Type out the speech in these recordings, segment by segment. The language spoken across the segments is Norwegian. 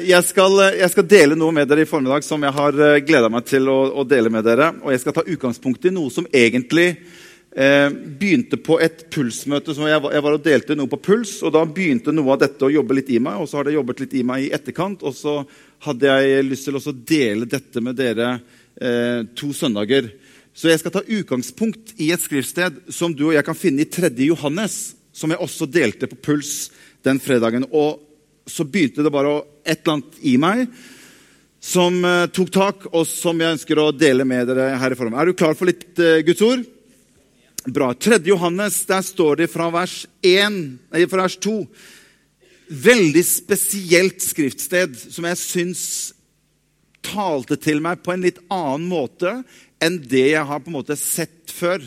Jeg skal, jeg skal, dele noe med dere i formiddag som jeg har gleda meg til å, å, dele med dere. Og jeg skal ta utgangspunkt i noe som egentlig eh, begynte på et pulsmøte. som jeg, jeg, var og delte noe på puls, og da begynte noe av dette å jobbe litt i meg. Og så har det jobbet litt i meg i etterkant, og så hadde jeg lyst til å dele dette med dere eh, to søndager. Så jeg skal ta utgangspunkt i et skriftsted som du og jeg kan finne i 3. Johannes, som jeg også delte på puls den fredagen. Og så begynte det bare et eller annet i meg som uh, tok tak, og som jeg ønsker å dele med dere her i form. Er du klar for litt uh, Guds ord? Bra. 3. Johannes, der står det fra vers, 1, nei, fra vers 2 Veldig spesielt skriftsted som jeg syns talte til meg på en litt annen måte enn det jeg har på en måte sett før.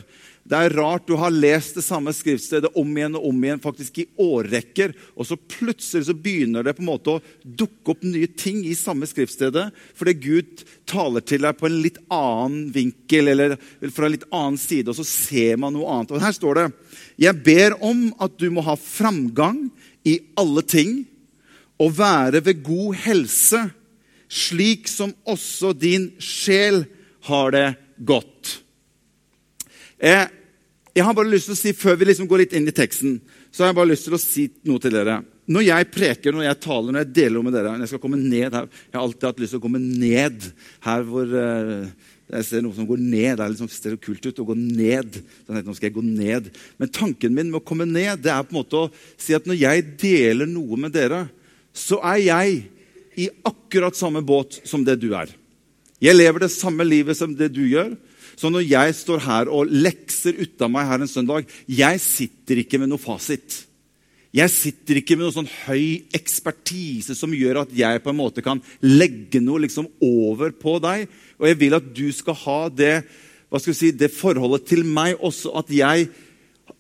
Det er rart du har lest det samme skriftstedet om igjen og om igjen, faktisk i årrekker, og så plutselig så begynner det på en måte å dukke opp nye ting i samme skriftstedet fordi Gud taler til deg på en litt annen vinkel eller fra en litt annen side, og så ser man noe annet. Og Her står det Jeg ber om at du må ha framgang i alle ting og være ved god helse, slik som også din sjel har det godt. Eh, jeg har bare lyst til å si, Før vi liksom går litt inn i teksten, så har jeg bare lyst til å si noe til dere. Når jeg preker, når jeg taler, når jeg deler med dere når Jeg skal komme ned her, jeg har alltid hatt lyst til å komme ned her hvor uh, jeg ser noe som går ned. Det er liksom, ser kult ut å gå ned. Sånn nå skal jeg gå ned. Men tanken min med å komme ned det er på en måte å si at når jeg deler noe med dere, så er jeg i akkurat samme båt som det du er. Jeg lever det samme livet som det du gjør. Så når jeg står her og lekser ut meg her en søndag Jeg sitter ikke med noe fasit. Jeg sitter ikke med noe sånn høy ekspertise som gjør at jeg på en måte kan legge noe liksom over på deg. Og jeg vil at du skal ha det, skal si, det forholdet til meg også. At jeg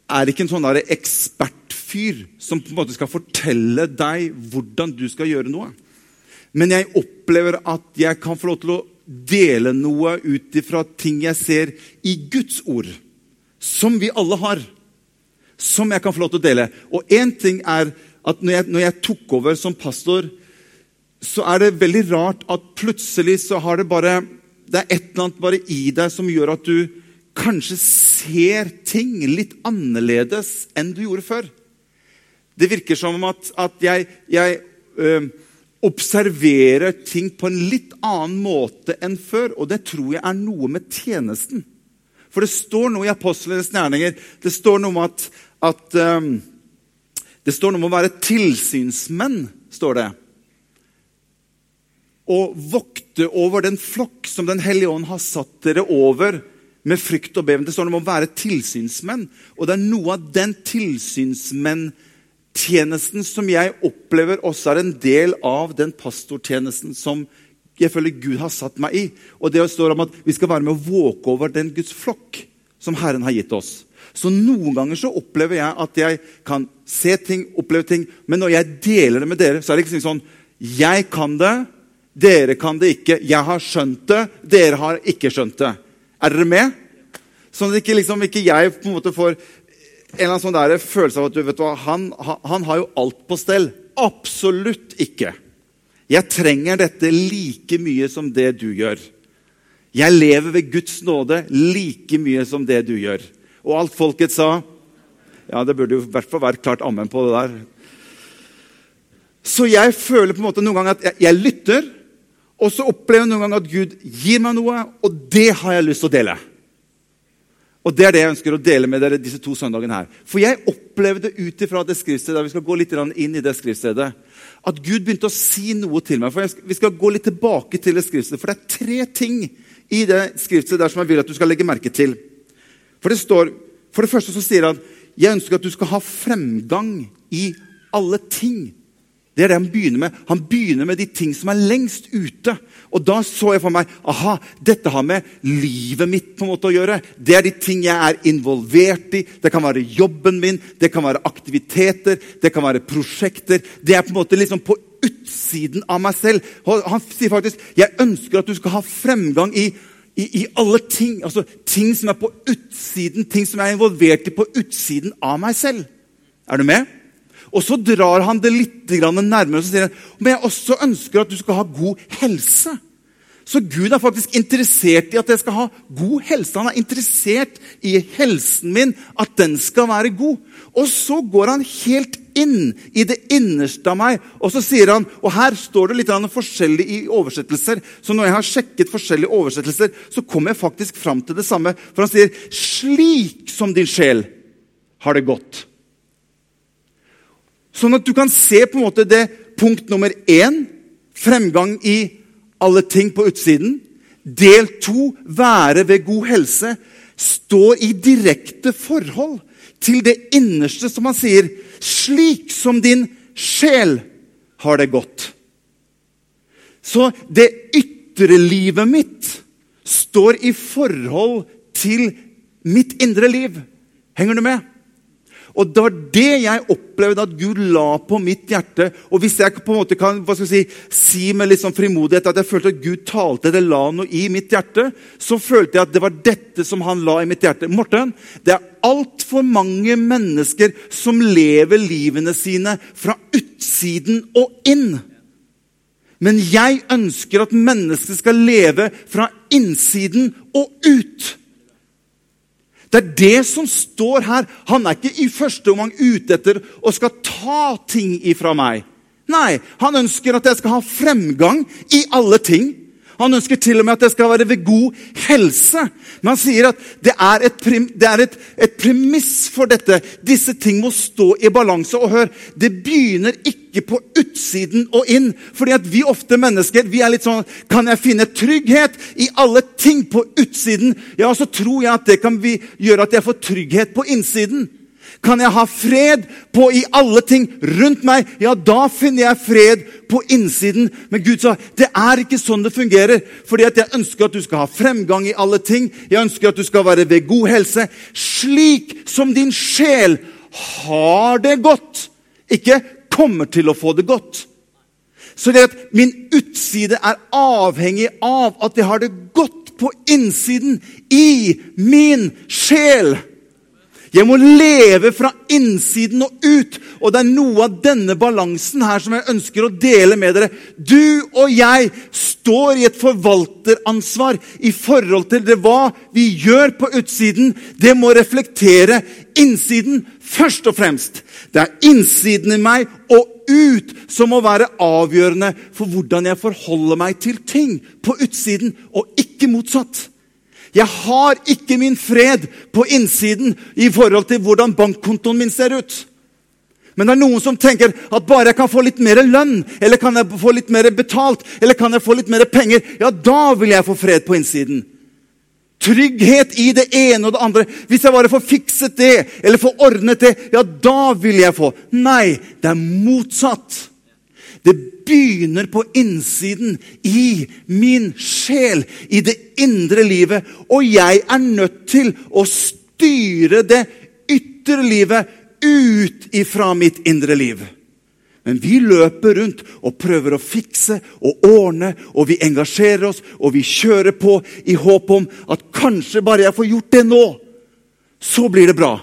er ikke en sånn ekspertfyr som på en måte skal fortelle deg hvordan du skal gjøre noe. Men jeg opplever at jeg kan få lov til å dele noe ut ifra ting jeg ser i Guds ord, som vi alle har, som jeg kan få lov til å dele. Og én ting er at når jeg, når jeg, tok over som pastor, så er det veldig rart at plutselig så har det bare Det er et eller annet bare i deg som gjør at du kanskje ser ting litt annerledes enn du gjorde før. Det virker som at, at jeg, jeg øh, observerer ting på en litt annen måte enn før. Og det tror jeg er noe med tjenesten. For det står noe i apostlenes gjerninger. Det står noe om at, at um, Det står noe om å være tilsynsmenn, står det. Og vokte over den flokk som Den hellige ånd har satt dere over med frykt og beven. Det står noe om å være tilsynsmenn. Og det er noe av den tilsynsmenn tjenesten som jeg opplever også er en del av den pastortjenesten som jeg føler Gud har satt meg i. Og det står om at vi skal være med å våke over den Guds flokk som Herren har gitt oss. Så noen ganger så opplever jeg at jeg kan se ting, oppleve ting, men når jeg deler det med dere, så er det ikke sånn Jeg kan det, dere kan det ikke. Jeg har skjønt det, dere har ikke skjønt det. Er dere med? Sånn at ikke, liksom, ikke jeg på en måte får eller annen sånn følelse av at du, vet hva, han, han har jo alt på stell. Absolutt ikke. Jeg trenger dette like mye som det du gjør. Jeg lever ved Guds nåde like mye som det du gjør. Og alt folket sa Ja, det burde jo i hvert fall være klart ammen på det der. Så jeg føler på en måte noen ganger at jeg, jeg lytter, og så opplever jeg noen ganger at Gud gir meg noe, og det har jeg lyst til å dele. Og Det er det jeg ønsker å dele med dere disse to søndagene. her. For jeg opplevde ut ifra det skriftstedet, vi skal gå litt inn i det skriftstedet, at Gud begynte å si noe til meg. For Vi skal gå litt tilbake til det skriftstedet, for det er tre ting i det skriftstedet der som jeg vil at du skal legge merke til. For det står, for det første så sier han jeg ønsker at du skal ha fremgang i alle ting. Det er det han begynner med. Han begynner med de ting som er lengst ute. Og da så jeg for meg aha, dette har med livet mitt på en måte å gjøre. Det er de ting jeg er involvert i. Det kan være jobben min, det kan være aktiviteter, det kan være prosjekter. Det er på en måte liksom på utsiden av meg selv. Han sier faktisk jeg ønsker at du skal ha fremgang i, i, i alle ting. Altså ting som er på utsiden, ting som jeg er involvert i på utsiden av meg selv. Er du med? Og så drar han det litt nærmere og så sier han, men jeg også ønsker at du skal ha god helse. Så Gud er faktisk interessert i at jeg skal ha god helse. Han er interessert i helsen min, at den skal være god. Og så går han helt inn i det innerste av meg, og så sier han Og her står det litt forskjellig i oversettelser. Så når jeg har sjekket forskjellige oversettelser, så kommer jeg faktisk fram til det samme. For han sier 'slik som din sjel har det gått'. Sånn at du kan se på en måte det punkt nummer én, fremgang i alle ting på utsiden. Del to, være ved god helse, står i direkte forhold til det innerste, som han sier, slik som din sjel har det godt. Så det ytre livet mitt står i forhold til mitt indre liv. Henger du med? Og Det var det jeg opplevde at Gud la på mitt hjerte. Og Hvis jeg på en måte kan si, si med litt sånn frimodighet at jeg følte at Gud talte eller la noe i mitt hjerte, så følte jeg at det var dette som han la i mitt hjerte. Morten, det er altfor mange mennesker som lever livene sine fra utsiden og inn. Men jeg ønsker at mennesker skal leve fra innsiden og ut. Det er det som står her. Han er ikke i første omgang ute etter å skal ta ting ifra meg. Nei, han ønsker at jeg skal ha fremgang i alle ting. Han ønsker til og med at jeg skal være ved god helse. Men han sier at det er, et, det er et, et, premiss for dette. Disse ting må stå i balanse. Og hør, det begynner ikke på utsiden og inn. Fordi at vi ofte mennesker vi er litt sånn Kan jeg finne trygghet i alle ting på utsiden? Ja, så tror jeg at det kan gjøre at jeg får trygghet på innsiden. Kan jeg ha fred på i alle ting rundt meg? Ja, da finner jeg fred på innsiden. Men Gud sa det er ikke sånn det fungerer. Fordi at jeg ønsker at du skal ha fremgang i alle ting. Jeg ønsker at du skal være ved god helse. Slik som din sjel har det godt. Ikke kommer til å få det godt. Så det at min utside er avhengig av at jeg har det godt på innsiden i min sjel. Jeg må leve fra innsiden og ut. Og det er noe av denne balansen her som jeg ønsker å dele med dere. Du og jeg står i et forvalteransvar i forhold til det hva vi gjør på utsiden. Det må reflektere innsiden først og fremst. Det er innsiden i meg og ut som må være avgjørende for hvordan jeg forholder meg til ting på utsiden, og ikke motsatt. Jeg har ikke min fred på innsiden i forhold til hvordan bankkontoen min ser ut. Men det er noen som tenker at bare jeg kan få litt mer lønn, eller kan jeg få litt mer betalt, eller kan jeg få litt mer penger, ja, da vil jeg få fred på innsiden. Trygghet i det ene og det andre. Hvis jeg bare får fikset det, eller får ordnet det, ja, da vil jeg få. Nei, det er motsatt. Det begynner på innsiden, i min sjel, i det indre livet. Og jeg er nødt til å styre det ytre livet ut ifra mitt indre liv. Men vi løper rundt og prøver å fikse og ordne, og vi engasjerer oss og vi kjører på i håp om at kanskje bare jeg får gjort det nå, så blir det bra.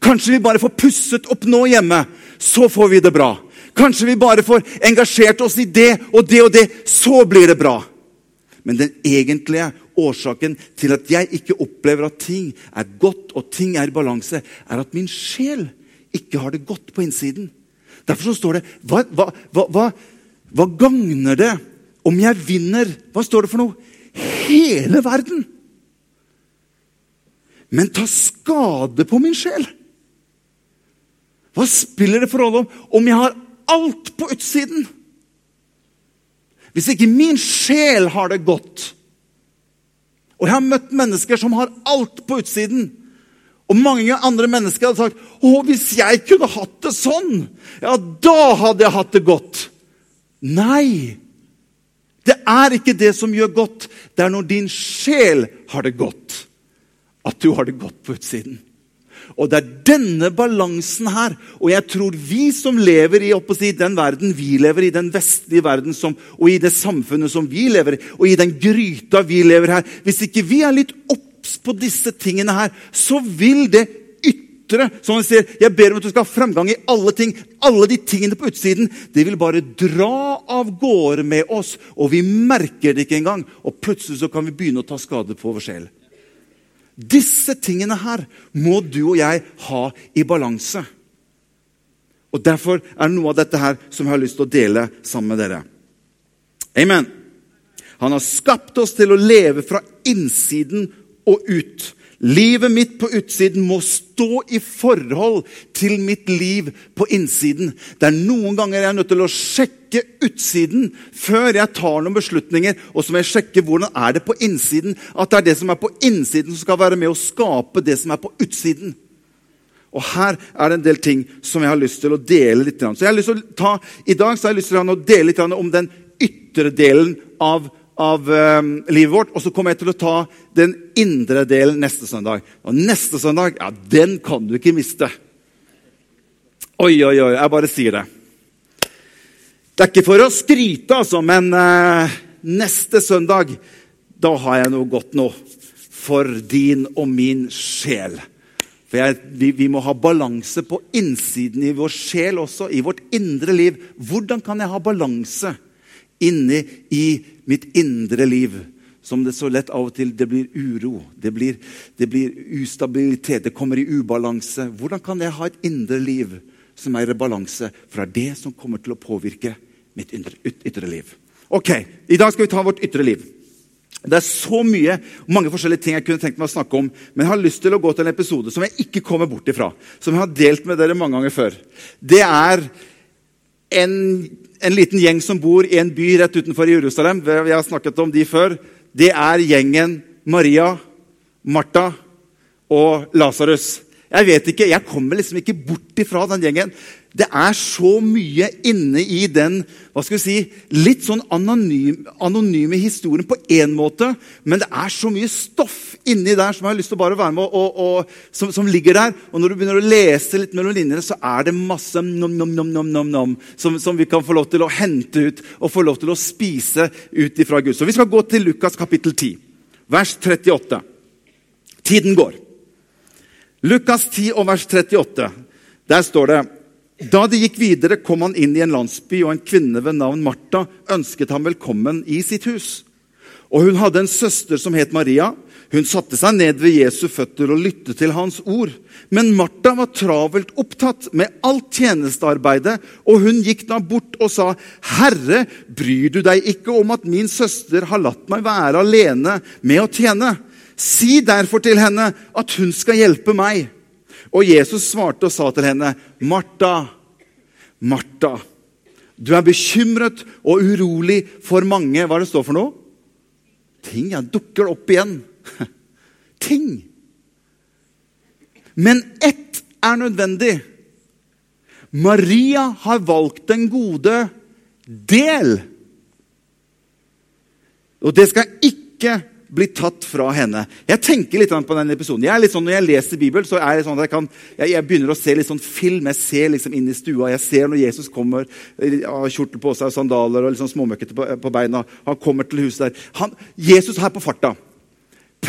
Kanskje vi bare får pusset opp nå hjemme, så får vi det bra. Kanskje vi bare får engasjert oss i det og det og det. Så blir det bra. Men den egentlige årsaken til at jeg ikke opplever at ting er godt og ting er i balanse, er at min sjel ikke har det godt på innsiden. Derfor så står det hva, hva, hva, hva gagner det om jeg vinner Hva står det for noe? Hele verden! Men ta skade på min sjel. Hva spiller det for rolle om, om jeg har alt på utsiden. Hvis ikke min sjel har det godt Og jeg har møtt mennesker som har alt på utsiden. Og mange andre mennesker hadde sagt å, hvis jeg kunne hatt det sånn, ja, da hadde jeg hatt det godt. Nei. Det er ikke det som gjør godt. Det er når din sjel har det godt, at du har det godt på utsiden. Og det er denne balansen her. Og jeg tror vi som lever i den verden vi lever i, den vestlige verden som, og i det samfunnet som vi lever i, og i den gryta vi lever her Hvis ikke vi er litt obs på disse tingene her, så vil det ytre. Som han sier, 'Jeg ber om at du skal ha fremgang i alle ting.' Alle de tingene på utsiden det vil bare dra av gårde med oss, og vi merker det ikke engang. Og plutselig så kan vi begynne å ta skade på vår sjel. Disse tingene her må du og jeg ha i balanse. Og Derfor er det noe av dette her som jeg har lyst til å dele sammen med dere. Amen. Han har skapt oss til å leve fra innsiden og ut. Livet mitt på utsiden må stå i forhold til mitt liv på innsiden. Det er noen ganger jeg er nødt til å sjekke utsiden før jeg tar noen beslutninger. Og så må jeg sjekke hvordan er det på innsiden. At det er det som er på innsiden, som skal være med å skape det som er på utsiden. Og Her er det en del ting som jeg har lyst til å dele litt. Så jeg har lyst til å ta, I dag så har jeg lyst til å dele litt om den ytre delen av av um, livet vårt. Og så kommer jeg til å ta den indre delen neste søndag. Og neste søndag, ja, den kan du ikke miste. Oi, oi, oi. Jeg bare sier det. Det er ikke for å skryte, altså, men uh, neste søndag da har jeg noe godt nå for din og min sjel. For jeg, vi, vi, må ha balanse på innsiden i vår sjel også, i vårt indre liv. Hvordan kan jeg ha balanse? Inne i mitt indre liv. Som det så lett av og til det blir uro, det blir, det blir ustabilitet, det kommer i ubalanse. Hvordan kan jeg ha et indre liv som er i balanse? Er det som kommer til å påvirke mitt ytre, ytre liv. Ok, I dag skal vi ta vårt ytre liv. Det er så mye, mange forskjellige ting jeg kunne tenkt meg å snakke om, men jeg har lyst til å gå til en episode som jeg ikke kommer bort ifra. Som jeg har delt med dere mange ganger før. Det er en en liten gjeng som bor i en by rett utenfor Jerusalem. Vi har snakket om de før. Det er gjengen Maria, Martha og Lasarus. Jeg vet ikke, jeg kommer liksom ikke bort ifra den gjengen. Det er så mye inne i den hva skal vi si, litt sånn anonym, anonyme historien på én måte, men det er så mye stoff inni der som jeg har lyst til å bare være med, og, og, som, som, ligger der. Og når du begynner å lese litt mellom linjene, så er det masse nom-nom-nom-nom som, som, vi kan få lov til å hente ut og få lov til å spise ut ifra Gud. Så vi skal gå til Lukas kapittel 10, vers 38. Tiden går. Lukas 10 og vers 38. Der står det da de gikk videre, kom han inn i en landsby, og en kvinne ved navn Martha ønsket ham velkommen i sitt hus. Og Hun hadde en søster som het Maria. Hun satte seg ned ved Jesu føtter og lyttet til hans ord. Men Martha var travelt opptatt med alt tjenestearbeidet, og hun gikk da bort og sa, 'Herre, bryr du deg ikke om at min søster har latt meg være alene med å tjene?' 'Si derfor til henne at hun skal hjelpe meg.' Og Jesus svarte og sa til henne, 'Martha, Martha, du er bekymret og urolig for mange.' Hva er det står for noe? Ting. Ja, dukker opp igjen. Ting. Men ett er nødvendig. Maria har valgt den gode del. Og det skal ikke bli tatt fra henne. Jeg tenker litt på den episoden. Jeg er litt sånn, Når jeg leser Bibelen, så er det sånn at jeg, kan, jeg, jeg begynner å se litt sånn film. Jeg ser liksom inn i stua. Jeg ser når Jesus kommer, har kjortel på seg, sandaler og liksom småmøkkete på, på, beina. Han kommer til huset der. Han, Jesus her på farta.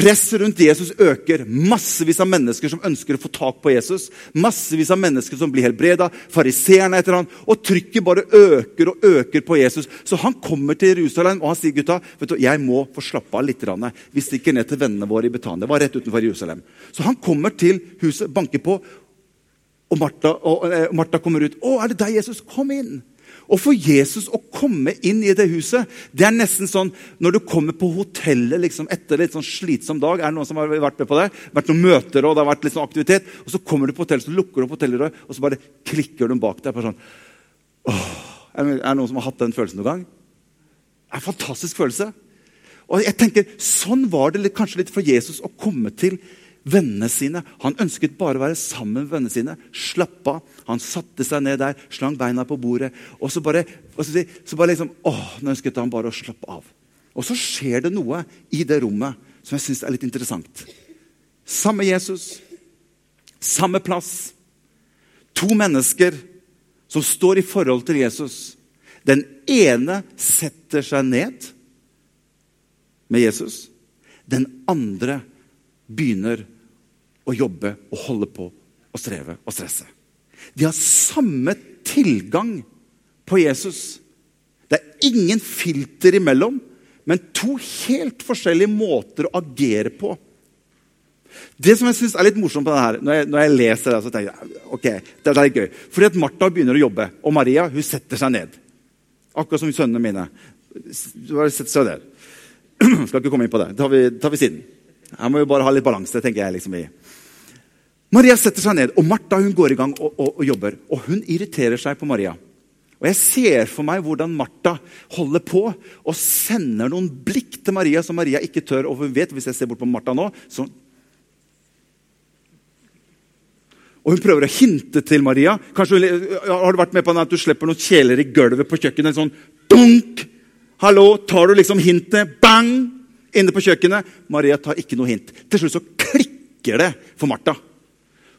Presset rundt Jesus øker. Massevis av mennesker som ønsker å få tak på Jesus. Massevis av mennesker som blir helbreda. Fariseerne etter han, Og trykket bare øker og øker på Jesus. Så han kommer til Jerusalem og han sier gutta, vet du, jeg må få slappe av litt. Vi stikker ned til vennene våre i Betania. Det var rett utenfor Jerusalem. Så han kommer til huset, banker på, og Martha, og, eh, Martha kommer ut. 'Å, er det deg, Jesus? Kom inn.' Og for Jesus å komme inn i det huset Det er nesten sånn når du kommer på hotellet liksom, etter en sånn slitsom dag. Er det noen som har vært med på det? Vært noen møter og det har vært litt sånn aktivitet. Og så kommer du på hotellet, så lukker du opp hotellet, og så bare klikker du bak deg. Sånn, åh, Er det noen som har hatt den følelsen noen gang? Det er en fantastisk følelse. Og jeg tenker, Sånn var det kanskje litt for Jesus å komme til vennene sine. Han ønsket bare å være sammen med vennene sine. Slappe av. Han satte seg ned der, slang beina på bordet. Og så bare, og så, så bare liksom, åh, Nå ønsket han bare å slappe av. Og så skjer det noe i det rommet som jeg syns er litt interessant. Samme Jesus, samme plass. To mennesker som står i forhold til Jesus. Den ene setter seg ned med Jesus. Den andre begynner å jobbe og holde på og streve og stresse. De har samme tilgang på Jesus. Det er ingen filter imellom, men to helt forskjellige måter å agere på. Det som jeg synes er litt morsomt på det her, når jeg, når jeg leser det, så tenker jeg ok, det er gøy. Fordi at Martha begynner å jobbe, og Maria hun setter seg ned. Akkurat som sønnene mine. Bare setter seg der. Skal ikke komme inn på det. Det tar vi, tar vi siden. Her må vi bare ha litt balanse. tenker jeg liksom i. Maria setter seg ned, og Martha hun går i gang og, og, og jobber. Og hun irriterer seg på Maria. Og Jeg ser for meg hvordan Martha holder på og sender noen blikk til Maria som Maria ikke tør. Og hun vet, hvis jeg ser bort på Martha nå, så Og hun prøver å hinte til Maria. Kanskje Har du vært med på at du slipper noen kjeler i gulvet på kjøkkenet? sånn dunk! Hallo, Tar du liksom hintet? Bang! Inne på kjøkkenet. Maria tar ikke noe hint. Til slutt så klikker det for Martha.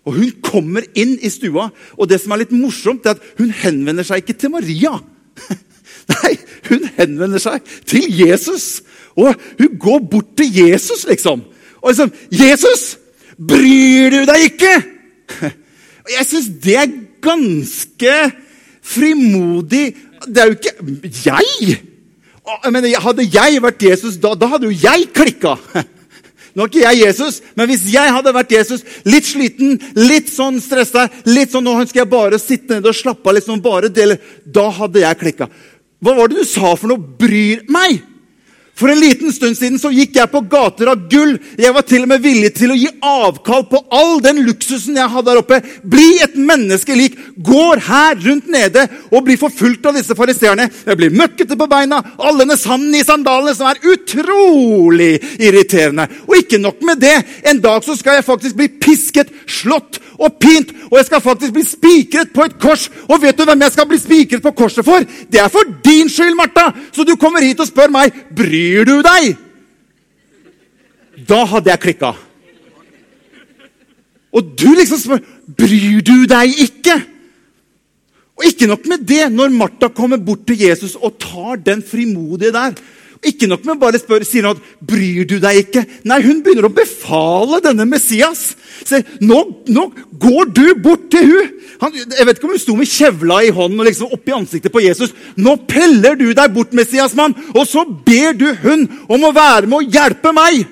Og Hun kommer inn i stua, og det som er litt morsomt, er at hun henvender seg ikke til Maria. Nei, hun henvender seg til Jesus. Og hun går bort til Jesus, liksom. Og liksom 'Jesus, bryr du deg ikke?' Og Jeg syns det er ganske frimodig. Det er jo ikke jeg! Men hadde jeg vært Jesus, da, da hadde jo jeg klikka. Nå er ikke jeg Jesus, men hvis jeg hadde vært Jesus, litt sliten, litt sånn stressa, litt sånn, nå ønsker jeg bare å sitte ned og slappe av, liksom, bare dele, da hadde jeg klikka. Hva var det du sa for noe? Bryr meg? For en liten stund siden så gikk jeg på gater av gull. Jeg var til og med villig til å gi avkall på all den luksusen jeg hadde der oppe. Bli et menneske lik. Går her rundt nede og blir forfulgt av disse fariseerne. Jeg blir møkkete på beina, all denne sanden i sandalene som er utrolig irriterende. Og ikke nok med det. En dag så skal jeg faktisk bli pisket, slått og pint. Og jeg skal faktisk bli spikret på et kors. Og vet du hvem jeg skal bli spikret på korset for? Det er for din skyld, Martha! Så du kommer hit og spør meg bryr du deg. Da hadde jeg klikka. Og du liksom spør bryr du deg ikke. Og ikke nok med det, når Martha kommer bort til Jesus og tar den frimodige der ikke nok med bare spørre, sier hun at 'bryr du deg ikke'? Nei, hun begynner å befale denne Messias. Se, nå, nå går du bort til hun. Han, jeg vet ikke om hun sto med kjevla i hånden og liksom oppi ansiktet på Jesus. Nå peller du deg bort, Messias-mann, og så ber du hun om å være med og hjelpe meg.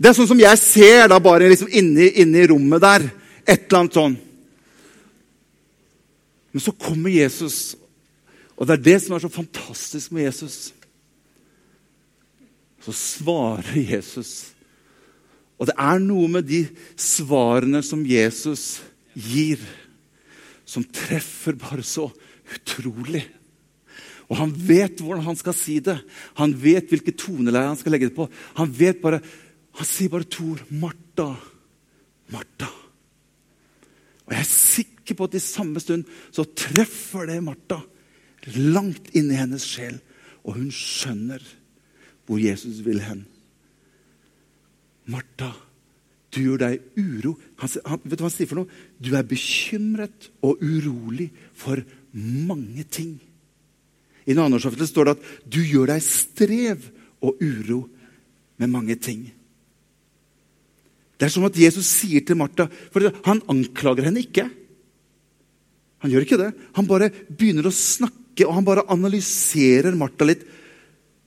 Det er sånn som jeg ser da bare liksom inni, inni rommet der. Et eller annet sånn. Men så kommer Jesus og det er det som er så fantastisk med Jesus. Så svarer Jesus. Og det er noe med de svarene som Jesus gir, som treffer bare så utrolig. Og han vet hvordan han skal si det. Han vet hvilke toneleie han skal legge det på. Han vet bare, han sier bare to ord. Martha, Martha. Og jeg er sikker på at i samme stund så treffer det Martha langt inni hennes sjel, og hun skjønner hvor Jesus vil hen. Martha, du gjør deg uro. Han, vet du hva han sier for noe? Du er bekymret og urolig for mange ting. I en annen oversettelse står det at du gjør deg strev og uro med mange ting. Det er som at Jesus sier til Martha For han anklager henne ikke. Han gjør ikke det. Han bare begynner å snakke tenker, og han bare analyserer Martha litt.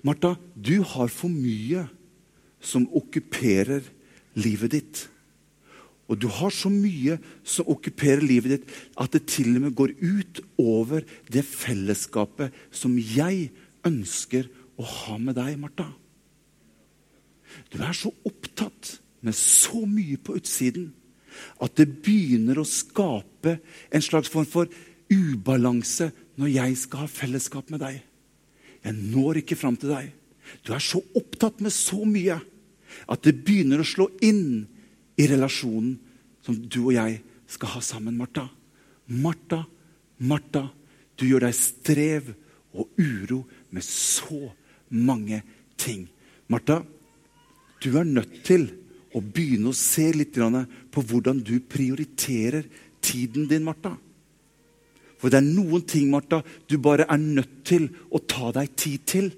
Martha, du har for mye som okkuperer livet ditt. Og du har så mye som okkuperer livet ditt, at det til og med går ut over det fellesskapet som jeg ønsker å ha med deg, Martha. Du er så opptatt med så mye på utsiden at det begynner å skape en slags form for ubalanse når jeg skal ha fellesskap med deg. Jeg når ikke fram til deg. Du er så opptatt med så mye at det begynner å slå inn i relasjonen som du og jeg skal ha sammen, Martha. Martha, Martha, du gjør deg strev og uro med så mange ting. Martha, du er nødt til å begynne å se litt på hvordan du prioriterer tiden din, Martha. For det er noen ting Martha, du bare er nødt til å ta deg tid til.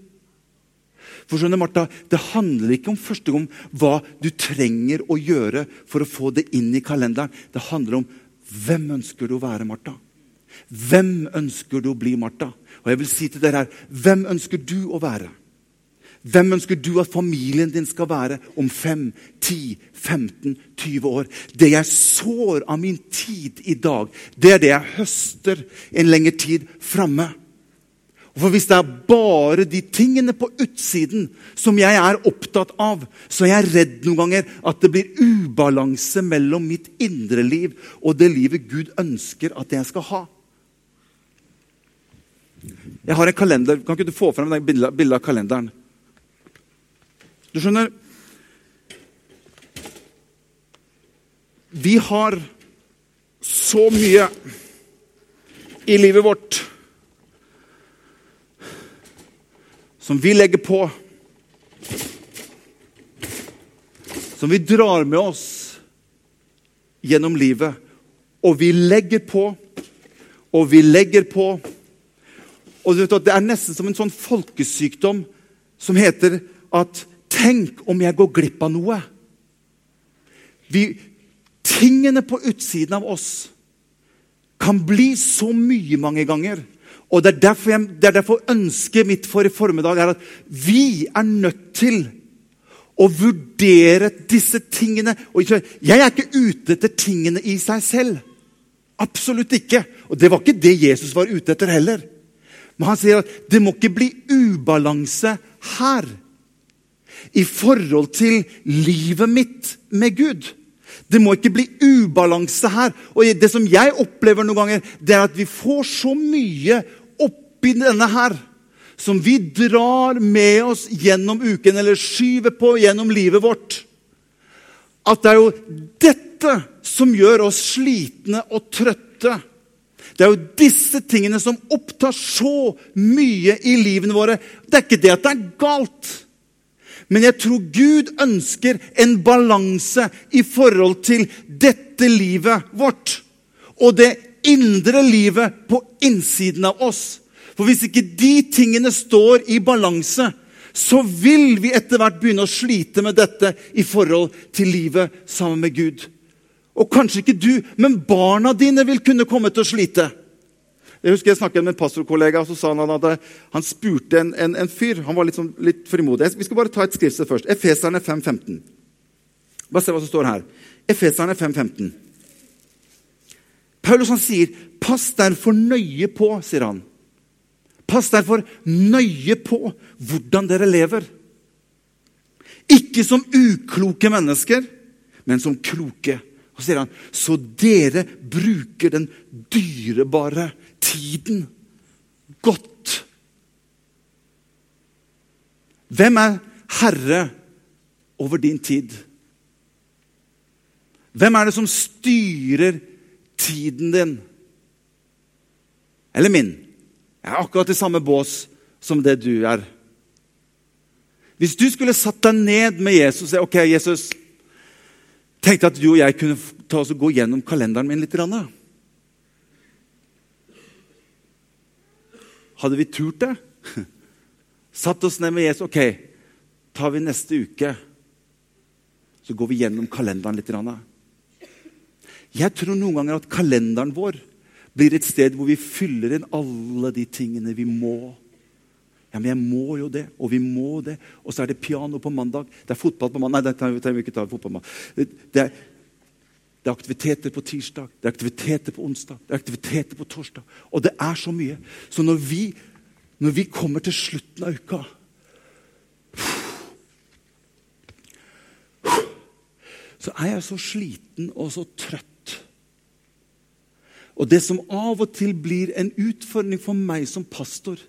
For skjønner Martha, Det handler ikke om første gang hva du trenger å gjøre for å få det inn i kalenderen. Det handler om hvem ønsker du å være, Martha? Hvem ønsker du å bli, Martha? Og jeg vil si til dere her, Hvem ønsker du å være? Hvem ønsker du at familien din skal være om 5, 10, 15, 20 år? Det jeg sår av min tid i dag, det er det jeg høster en lengre tid framme. For Hvis det er bare de tingene på utsiden som jeg er opptatt av, så er jeg redd noen ganger at det blir ubalanse mellom mitt indre liv og det livet Gud ønsker at jeg skal ha. Jeg har en kalender. Kan ikke du få frem bildet av kalenderen? Du skjønner Vi har så mye i livet vårt som vi legger på, som vi drar med oss gjennom livet. Og vi legger på, og vi legger på. Og Det er nesten som en sånn folkesykdom som heter at Tenk om jeg går glipp av noe. Vi, tingene på utsiden av oss kan bli så mye mange ganger. Og Det er derfor, jeg, det er derfor ønsket mitt for i formiddag er at vi er nødt til å vurdere disse tingene. Jeg er ikke ute etter tingene i seg selv. Absolutt ikke. Og det var ikke det Jesus var ute etter heller. Men han sier at det må ikke bli ubalanse her i forhold til livet mitt med Gud. Det må ikke bli ubalanse her. Og Det som jeg opplever noen ganger, det er at vi får så mye oppi denne her som vi drar med oss gjennom uken, eller skyver på gjennom livet vårt. At det er jo dette som gjør oss slitne og trøtte. Det er jo disse tingene som opptar så mye i livene våre. Det er ikke det at det er galt. Men jeg tror Gud ønsker en balanse i forhold til dette livet vårt og det indre livet på innsiden av oss. For hvis ikke de tingene står i balanse, så vil vi etter hvert begynne å slite med dette i forhold til livet sammen med Gud. Og kanskje ikke du, men barna dine vil kunne komme til å slite. Jeg husker jeg snakket med en pastorkollega, og så sa han at han spurte en, en, en fyr. Han var litt, sånn, litt frimodig. Vi skal bare ta et skriftsted først. Efeserne 5.15. Bare se hva som står her. Efeserne 5.15. Paulus han sier, 'Pass derfor nøye på', sier han. Pass derfor nøye på hvordan dere lever. Ikke som ukloke mennesker, men som kloke. Og så sier han, så dere bruker den dyrebare tiden godt. Hvem er herre over din tid? Hvem er det som styrer tiden din? Eller min? Jeg er akkurat i samme bås som det du er. Hvis du skulle satt deg ned med Jesus og si ok, Jesus, tenkte at du og jeg kunne ta oss og gå gjennom kalenderen min litt. Hadde vi turt det? Satt oss ned med Jesus. Ok, tar vi neste uke, så går vi gjennom kalenderen litt. Jeg tror noen ganger at kalenderen vår blir et sted hvor vi fyller inn alle de tingene vi må. Ja, men jeg må jo det, og vi må det. Og så er det piano på mandag. Det er fotball på mandag. Nei, det trenger vi ikke ta fotball på. Det, det, er, det er aktiviteter på tirsdag, det er aktiviteter på onsdag, det er aktiviteter på torsdag. Og det er så mye. Så når vi, når vi kommer til slutten av uka Så er jeg så sliten og så trøtt. Og det som av og til blir en utfordring for meg som pastor,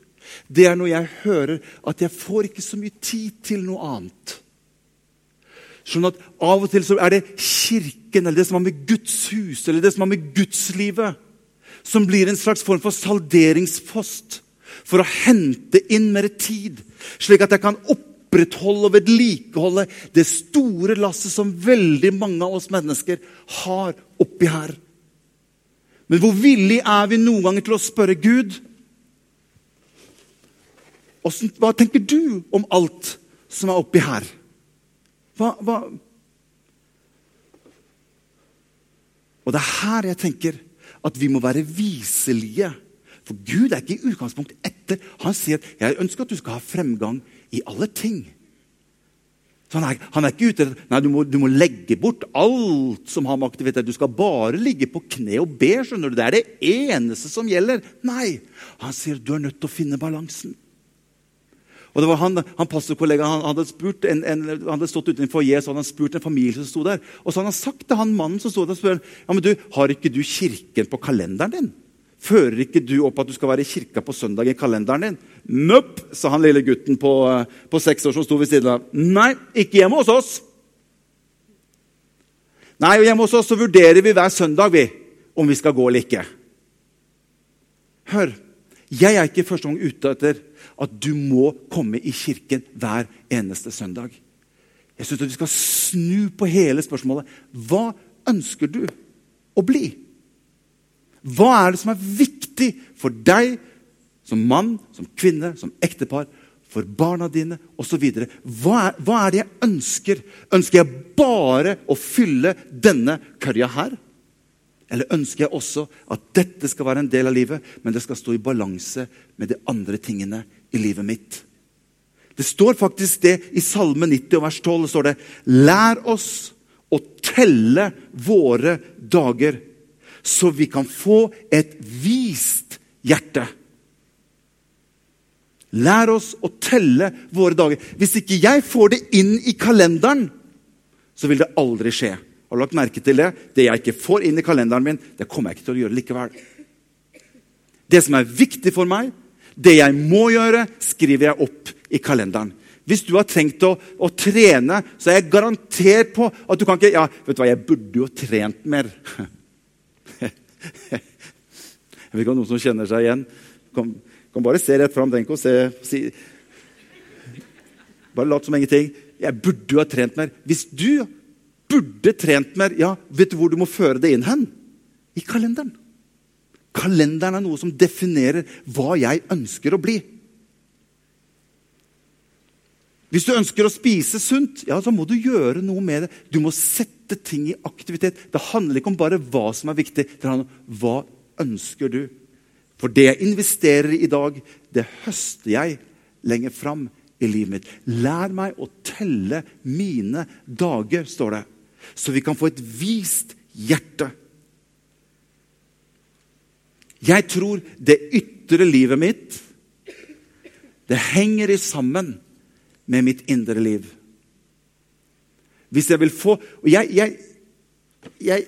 det er når jeg hører at jeg får ikke så mye tid til noe annet. Sånn at Av og til så er det kirken eller det som har med Guds hus eller det som har med gudslivet, som blir en slags form for salderingspost for å hente inn mer tid, slik at jeg kan opprettholde og vedlikeholde det store lasset som veldig mange av oss mennesker har oppi her. Men hvor villig er vi noen ganger til å spørre Gud? Hva tenker du om alt som er oppi her? Hva, hva? Og det er her jeg tenker at vi må være viselige. For Gud er ikke i utgangspunkt etter. Han sier at 'jeg ønsker at du skal ha fremgang i alle ting'. Så han er, han er ikke ute etter Nei, du må, du må, legge bort alt som har med aktivitet. Du skal bare ligge på kne og be. skjønner du. Det er det eneste som gjelder. Nei. Han sier du er nødt til å finne balansen. Og det var Han, han pastorkollegaen han hadde spurt en, en, hadde stått utenfor Jesus, hadde han spurt en familie som sto der. Og så hadde han sagt til han mannen som sto der, spør, ja, men du, har ikke du kirken på kalenderen din? Fører ikke du opp at du skal være i kirka på søndag i kalenderen din? Nope, sa han lille gutten på, på seks år som sto ved siden av. Nei, ikke hjemme hos oss. Nei, og hjemme hos oss så vurderer vi hver søndag vi, om vi skal gå eller ikke. Hør, jeg er ikke første gang ute etter at du må komme i kirken hver eneste søndag. Jeg syns vi skal snu på hele spørsmålet. Hva ønsker du å bli? Hva er det som er viktig for deg som mann, som kvinne, som ektepar, for barna dine osv.? Hva, er, hva er det jeg ønsker? Ønsker jeg bare å fylle denne kørja her? Eller ønsker jeg også at dette skal være en del av livet, men det skal stå i balanse med de andre tingene i livet mitt? Det står faktisk det i Salme 90 vers 12. Det står det, Lær oss å telle våre dager, så vi kan få et vist hjerte. Lær oss å telle våre dager. Hvis ikke jeg får det inn i kalenderen, så vil det aldri skje. Har du lagt merke til det? Det jeg ikke får inn i kalenderen min, det kommer jeg ikke til å gjøre likevel. Det som er viktig for meg, det jeg må gjøre, skriver jeg opp i kalenderen. Hvis du har trengt å, å, trene, så er jeg garantert på at du kan ikke Ja, vet du hva, jeg burde jo trent mer. jeg vet ikke om noen som kjenner seg igjen. Kan, kan bare se rett fram. Tenk å se si, Bare lat som ingenting. Jeg burde jo ha trent mer. Hvis du burde trent mer. Ja, vet du hvor du må føre det inn hen? I kalenderen. Kalenderen er noe som definerer hva jeg ønsker å bli. Hvis du ønsker å spise sunt, ja, så må du gjøre noe med det. Du må sette ting i aktivitet. Det handler ikke om bare hva som er viktig. Det handler om hva ønsker du. For det jeg investerer i i dag, det høster jeg lenger fram i livet mitt. Lær meg å telle mine dager, står det så vi kan få et vist hjerte. Jeg tror det ytre livet mitt det henger i sammen med mitt indre liv. Hvis jeg vil få Og jeg, jeg, jeg,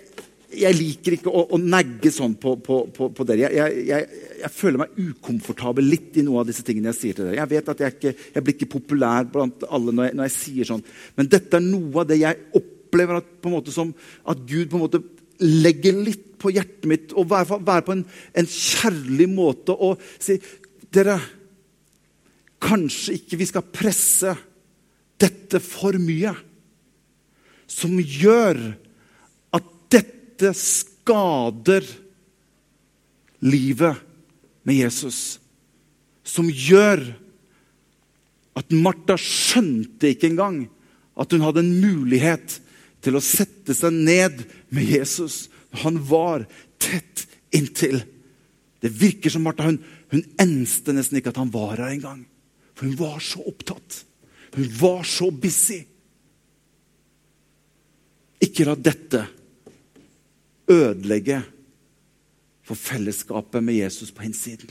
jeg liker ikke å, å, negge sånn på, på, på, på dere. Jeg, føler meg ukomfortabel litt i noe av disse tingene jeg sier til dere. Jeg vet at jeg, ikke, blir ikke populær blant alle når når jeg sier sånn, men dette er noe av det jeg opplever opplever at, måte som, at Gud på en måte legger litt på hjertet mitt og være, være på en, en, kjærlig måte og si Dere, kanskje ikke vi skal presse dette for mye. Som gjør at dette skader livet med Jesus. Som gjør at Martha skjønte ikke engang at hun hadde en mulighet til å sette seg ned med Jesus. Han var tett inntil. Det virker som Martha hun, hun enste nesten ikke at han var her engang. For hun var så opptatt. Hun var så busy. Ikke la dette ødelegge for fellesskapet med Jesus på innsiden.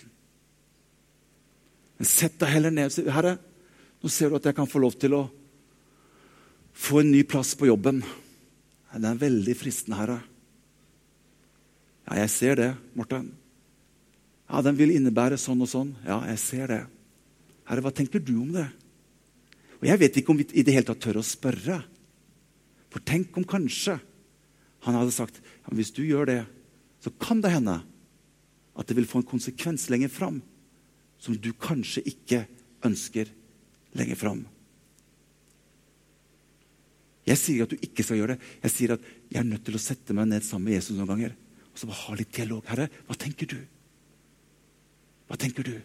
Men sett deg heller ned og si Herre, nå ser du at jeg kan få lov til å få en ny plass på jobben. Den er veldig fristende, Herre. Ja, jeg ser det, Morten. Ja, den vil innebære sånn og sånn. Ja, jeg ser det. Herre, hva tenker du om det? Og Jeg vet ikke om vi i det hele tatt tør å spørre. For tenk om kanskje han hadde sagt ja, hvis du gjør det, så kan det hende at det vil få en konsekvens lenger fram som du kanskje ikke ønsker lenger fram. Jeg sier at du ikke skal gjøre det. Jeg sier at jeg er nødt til å sette meg ned sammen med Jesus noen ganger. Og så bare ha litt dialog. Herre, hva tenker du? Hva tenker du?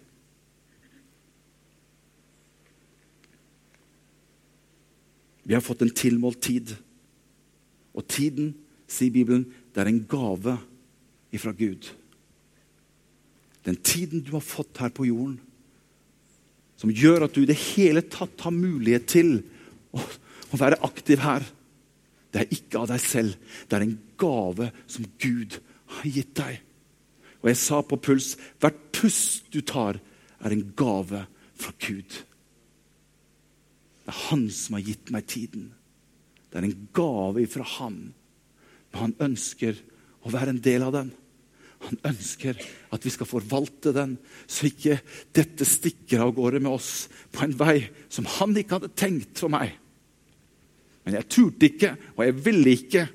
Vi har fått en tilmålt tid. Og tiden, sier Bibelen, det er en gave ifra Gud. Den tiden du har fått her på jorden, som gjør at du i det hele tatt har mulighet til å, å være aktiv her, det er ikke av deg selv. Det er en gave som Gud har gitt deg. Og jeg sa på puls hvert pust du tar, er en gave fra Gud. Det er Han som har gitt meg tiden. Det er en gave fra Han. Men han ønsker å være en del av den. Han ønsker at vi skal forvalte den, så ikke dette stikker av gårde med oss på en vei som han ikke hadde tenkt for meg. Men jeg turte ikke, og jeg ville ikke.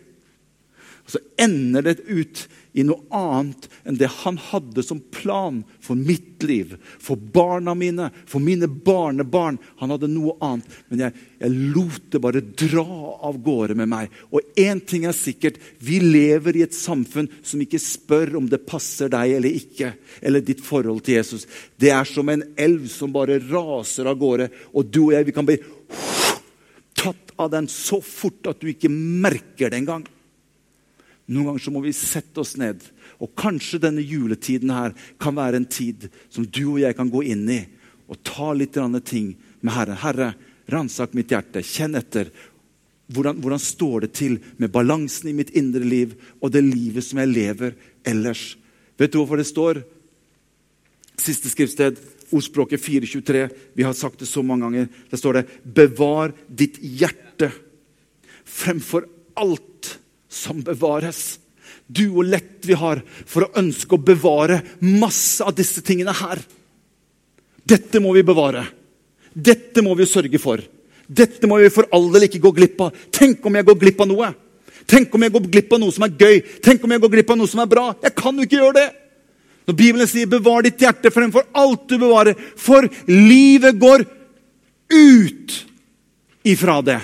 Og så ender det ut i noe annet enn det han hadde som plan for mitt liv, for barna mine, for mine barnebarn. Han hadde noe annet, men jeg, jeg lot det bare dra av gårde med meg. Og én ting er sikkert, vi lever i et samfunn som ikke spør om det passer deg eller ikke, eller ditt forhold til Jesus. Det er som en elv som bare raser av gårde, og du og jeg vi kan bli tatt av den så fort at du ikke merker det engang. Noen ganger så må vi sette oss ned. Og kanskje denne juletiden her kan være en tid som du og jeg kan gå inn i og ta litt ting med Herren. Herre, ransak mitt hjerte. Kjenn etter. Hvordan, hvordan, står det til med balansen i mitt indre liv og det livet som jeg lever ellers? Vet du hvorfor det står? Siste skriftsted, ordspråket 423. Vi har sagt det så mange ganger. Der står det 'Bevar ditt hjerte fremfor alt' som bevares. Du og lett vi har for å ønske å bevare masse av disse tingene her. Dette må vi bevare. Dette må vi sørge for. Dette må vi for all del ikke gå glipp av. Tenk om jeg går glipp av noe! Tenk om jeg går glipp av noe som er gøy! Tenk om jeg går glipp av noe som er bra! Jeg kan jo ikke gjøre det! Når Bibelen sier 'bevar ditt hjerte fremfor alt du bevarer', for livet går ut ifra det.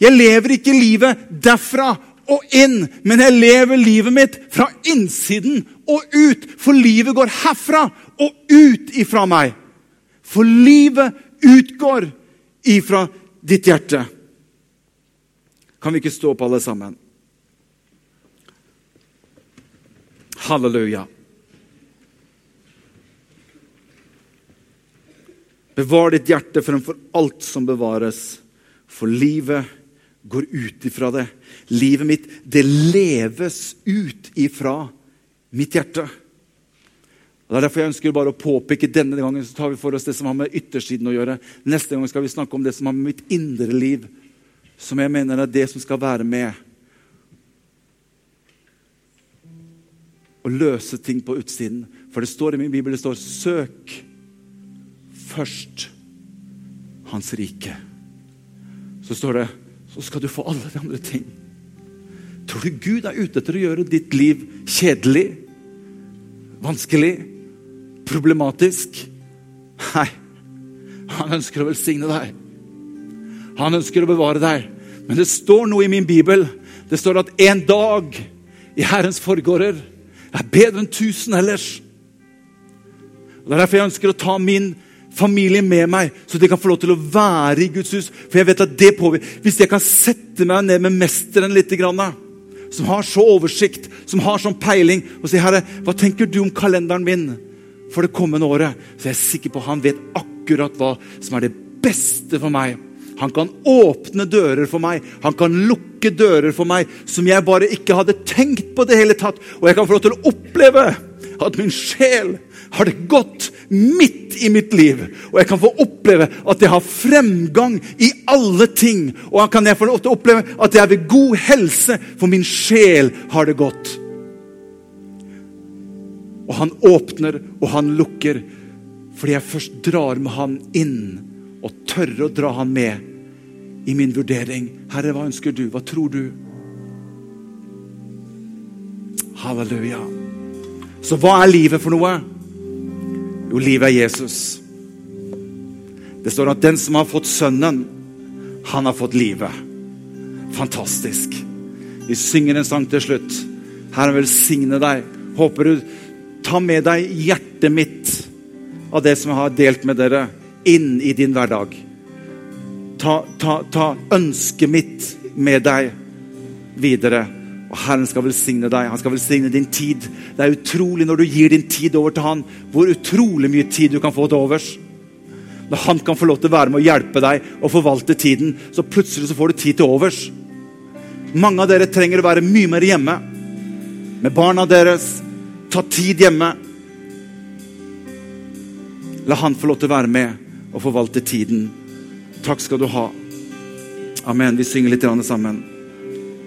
Jeg lever ikke livet derfra og inn, men jeg lever livet mitt fra innsiden og ut. For livet går herfra og ut ifra meg. For livet utgår ifra ditt hjerte. Kan vi ikke stå opp, alle sammen? Halleluja. Bevar ditt hjerte fremfor alt som bevares, for livet går ut ifra det. Livet mitt, det leves ut ifra mitt hjerte. Og det er derfor jeg ønsker bare å påpeke Denne gangen så tar vi for oss det som har med yttersiden å gjøre. Neste gang skal vi snakke om det som har med mitt indre liv, som jeg mener er det som skal være med. Å løse ting på utsiden. For det står i min bibel det står 'søk først Hans rike'. Så står det så skal du få alle de andre ting. Tror du Gud er ute etter å gjøre ditt liv kjedelig? Vanskelig? Problematisk? Nei. Han ønsker å velsigne deg. Han ønsker å bevare deg. Men det står noe i min bibel. Det står at en dag i Herrens forgårder er bedre enn tusen ellers. Og Det er derfor jeg ønsker å ta min familie med meg, så de kan få lov til å være i Guds hus. For jeg vet at det påvirker. Hvis jeg kan sette meg ned med mesteren litt, som har så oversikt, som har sånn peiling, og si 'Herre, hva tenker du om kalenderen min for det kommende året?' Så jeg er sikker på at han vet akkurat hva som er det beste for meg. Han kan åpne dører for meg, han kan lukke dører for meg som jeg bare ikke hadde tenkt på det hele tatt. Og jeg kan få lov til å oppleve at min sjel har det gått midt i mitt liv. Og jeg kan få oppleve at jeg har fremgang i alle ting. Og kan jeg få oppleve at jeg er ved god helse, for min sjel har det godt. Og han åpner, og han lukker, fordi jeg først drar med han inn og tør å dra han med i min vurdering. Herre, hva ønsker du? Hva tror du? Halleluja. Så hva er livet for noe? Jo, livet er Jesus. Det står at den som har fått Sønnen, han har fått livet. Fantastisk. Vi synger en sang til slutt. Herren velsigne deg. Håper du tar med deg hjertet mitt av det som jeg har delt med dere, inn i din hverdag. ta, ta, ta ønsket mitt med deg videre. Og Herren skal velsigne deg. Han skal velsigne din tid. Det er utrolig når du gir din tid over til han, hvor utrolig mye tid du kan få til overs. Når han kan få lov til å være med og hjelpe deg og forvalte tiden, så plutselig så får du tid til overs. Mange av dere trenger å være mye mer hjemme med barna deres. Ta tid hjemme. La han få lov til å være med og forvalte tiden. Takk skal du ha. Amen. Vi synger litt sammen.